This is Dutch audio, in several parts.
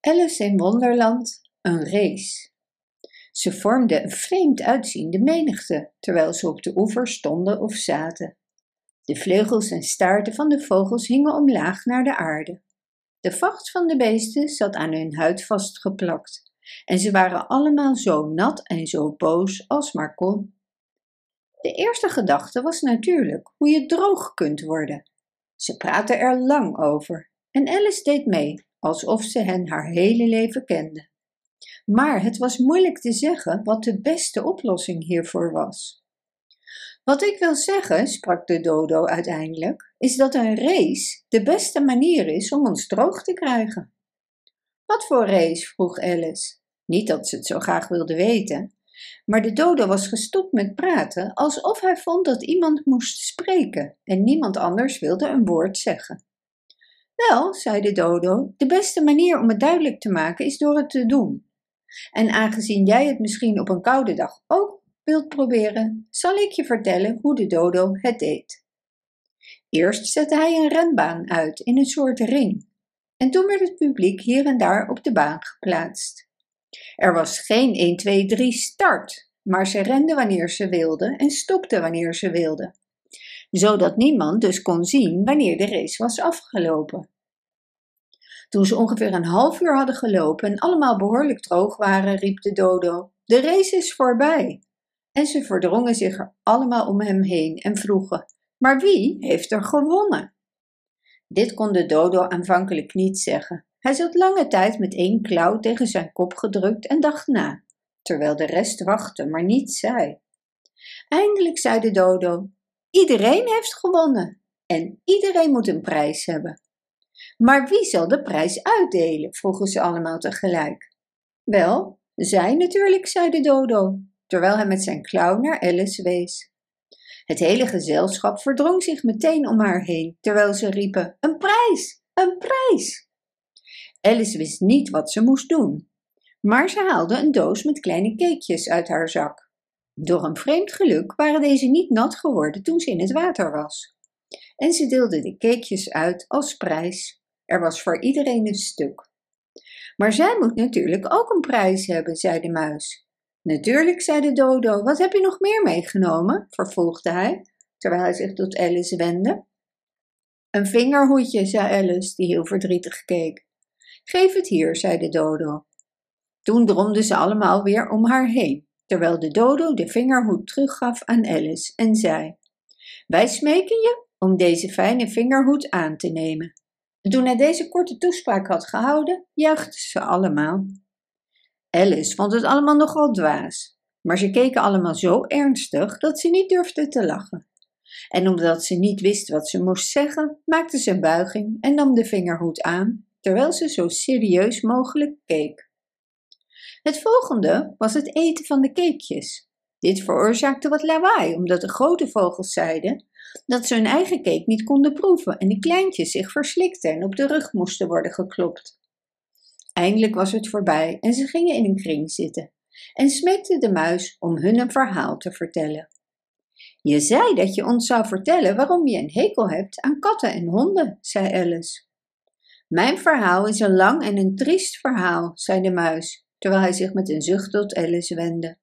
Alice in Wonderland, een race. Ze vormden een vreemd uitziende menigte, terwijl ze op de oever stonden of zaten. De vleugels en staarten van de vogels hingen omlaag naar de aarde. De vacht van de beesten zat aan hun huid vastgeplakt, en ze waren allemaal zo nat en zo boos als maar kon. De eerste gedachte was natuurlijk hoe je droog kunt worden. Ze praten er lang over, en Alice deed mee, alsof ze hen haar hele leven kende. Maar het was moeilijk te zeggen wat de beste oplossing hiervoor was. Wat ik wil zeggen, sprak de dodo uiteindelijk, is dat een race de beste manier is om ons droog te krijgen. Wat voor race? vroeg Alice. Niet dat ze het zo graag wilde weten, maar de dodo was gestopt met praten alsof hij vond dat iemand moest spreken en niemand anders wilde een woord zeggen. Wel, zei de dodo, de beste manier om het duidelijk te maken is door het te doen. En aangezien jij het misschien op een koude dag ook wilt proberen, zal ik je vertellen hoe de dodo het deed. Eerst zette hij een renbaan uit in een soort ring. En toen werd het publiek hier en daar op de baan geplaatst. Er was geen 1, 2, 3 start, maar ze renden wanneer ze wilden en stopten wanneer ze wilden, zodat niemand dus kon zien wanneer de race was afgelopen. Toen ze ongeveer een half uur hadden gelopen en allemaal behoorlijk droog waren, riep de dodo: De race is voorbij! En ze verdrongen zich er allemaal om hem heen en vroegen: Maar wie heeft er gewonnen? Dit kon de dodo aanvankelijk niet zeggen. Hij zat lange tijd met één klauw tegen zijn kop gedrukt en dacht na, terwijl de rest wachtte, maar niets zei. Eindelijk zei de dodo: Iedereen heeft gewonnen en iedereen moet een prijs hebben. Maar wie zal de prijs uitdelen? vroegen ze allemaal tegelijk. Wel, zij natuurlijk, zei de dodo, terwijl hij met zijn klauw naar Alice wees. Het hele gezelschap verdrong zich meteen om haar heen, terwijl ze riepen: Een prijs! Een prijs! Alice wist niet wat ze moest doen, maar ze haalde een doos met kleine cakejes uit haar zak. Door een vreemd geluk waren deze niet nat geworden toen ze in het water was. En ze deelde de cakejes uit als prijs. Er was voor iedereen een stuk. Maar zij moet natuurlijk ook een prijs hebben, zei de muis. Natuurlijk, zei de dodo. Wat heb je nog meer meegenomen? vervolgde hij, terwijl hij zich tot Alice wendde. Een vingerhoedje, zei Alice, die heel verdrietig keek. Geef het hier, zei de dodo. Toen dromden ze allemaal weer om haar heen, terwijl de dodo de vingerhoed teruggaf aan Alice en zei: Wij smeken je om deze fijne vingerhoed aan te nemen. Toen hij deze korte toespraak had gehouden, juichten ze allemaal. Alice vond het allemaal nogal dwaas, maar ze keken allemaal zo ernstig dat ze niet durfde te lachen. En omdat ze niet wist wat ze moest zeggen, maakte ze een buiging en nam de vingerhoed aan, terwijl ze zo serieus mogelijk keek. Het volgende was het eten van de cakejes. Dit veroorzaakte wat lawaai, omdat de grote vogels zeiden dat ze hun eigen cake niet konden proeven en de kleintjes zich verslikten en op de rug moesten worden geklopt. Eindelijk was het voorbij en ze gingen in een kring zitten en smeekten de muis om hun een verhaal te vertellen. Je zei dat je ons zou vertellen waarom je een hekel hebt aan katten en honden, zei Alice. Mijn verhaal is een lang en een triest verhaal, zei de muis, terwijl hij zich met een zucht tot Alice wendde.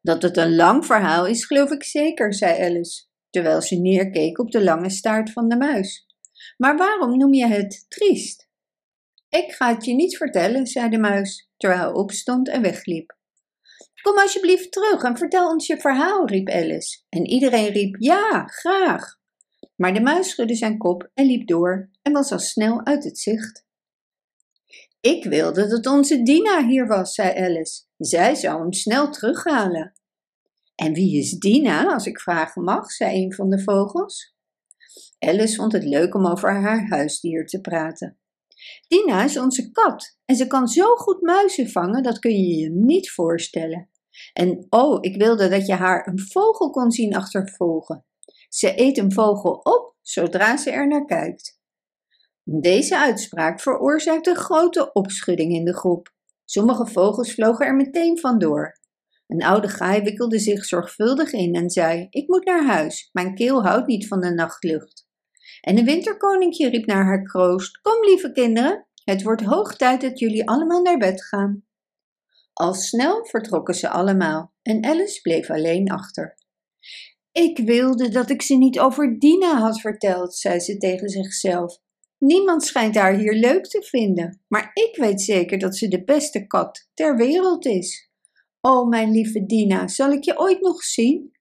Dat het een lang verhaal is, geloof ik zeker, zei Alice terwijl ze neerkeek op de lange staart van de muis. Maar waarom noem je het triest? Ik ga het je niet vertellen, zei de muis, terwijl hij opstond en wegliep. Kom alsjeblieft terug en vertel ons je verhaal, riep Alice. En iedereen riep ja, graag. Maar de muis schudde zijn kop en liep door en was al snel uit het zicht. Ik wilde dat onze Dina hier was, zei Alice. Zij zou hem snel terughalen. En wie is Dina, als ik vragen mag, zei een van de vogels. Alice vond het leuk om over haar huisdier te praten. Dina is onze kat en ze kan zo goed muizen vangen, dat kun je je niet voorstellen. En oh, ik wilde dat je haar een vogel kon zien achtervolgen. Ze eet een vogel op zodra ze er naar kijkt. Deze uitspraak veroorzaakte grote opschudding in de groep. Sommige vogels vlogen er meteen vandoor. Een oude gaai wikkelde zich zorgvuldig in en zei: Ik moet naar huis, mijn keel houdt niet van de nachtlucht. En een winterkoninkje riep naar haar kroost: Kom, lieve kinderen, Het wordt hoog tijd dat jullie allemaal naar bed gaan. Al snel vertrokken ze allemaal en Alice bleef alleen achter. Ik wilde dat ik ze niet over Dina had verteld, zei ze tegen zichzelf. Niemand schijnt haar hier leuk te vinden, maar ik weet zeker dat ze de beste kat ter wereld is. O, mijn lieve Dina, zal ik je ooit nog zien?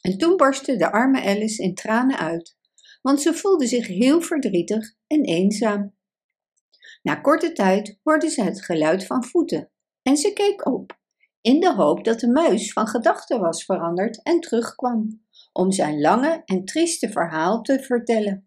En toen barstte de arme Alice in tranen uit, want ze voelde zich heel verdrietig en eenzaam. Na korte tijd hoorde ze het geluid van voeten en ze keek op, in de hoop dat de muis van gedachten was veranderd en terugkwam, om zijn lange en trieste verhaal te vertellen.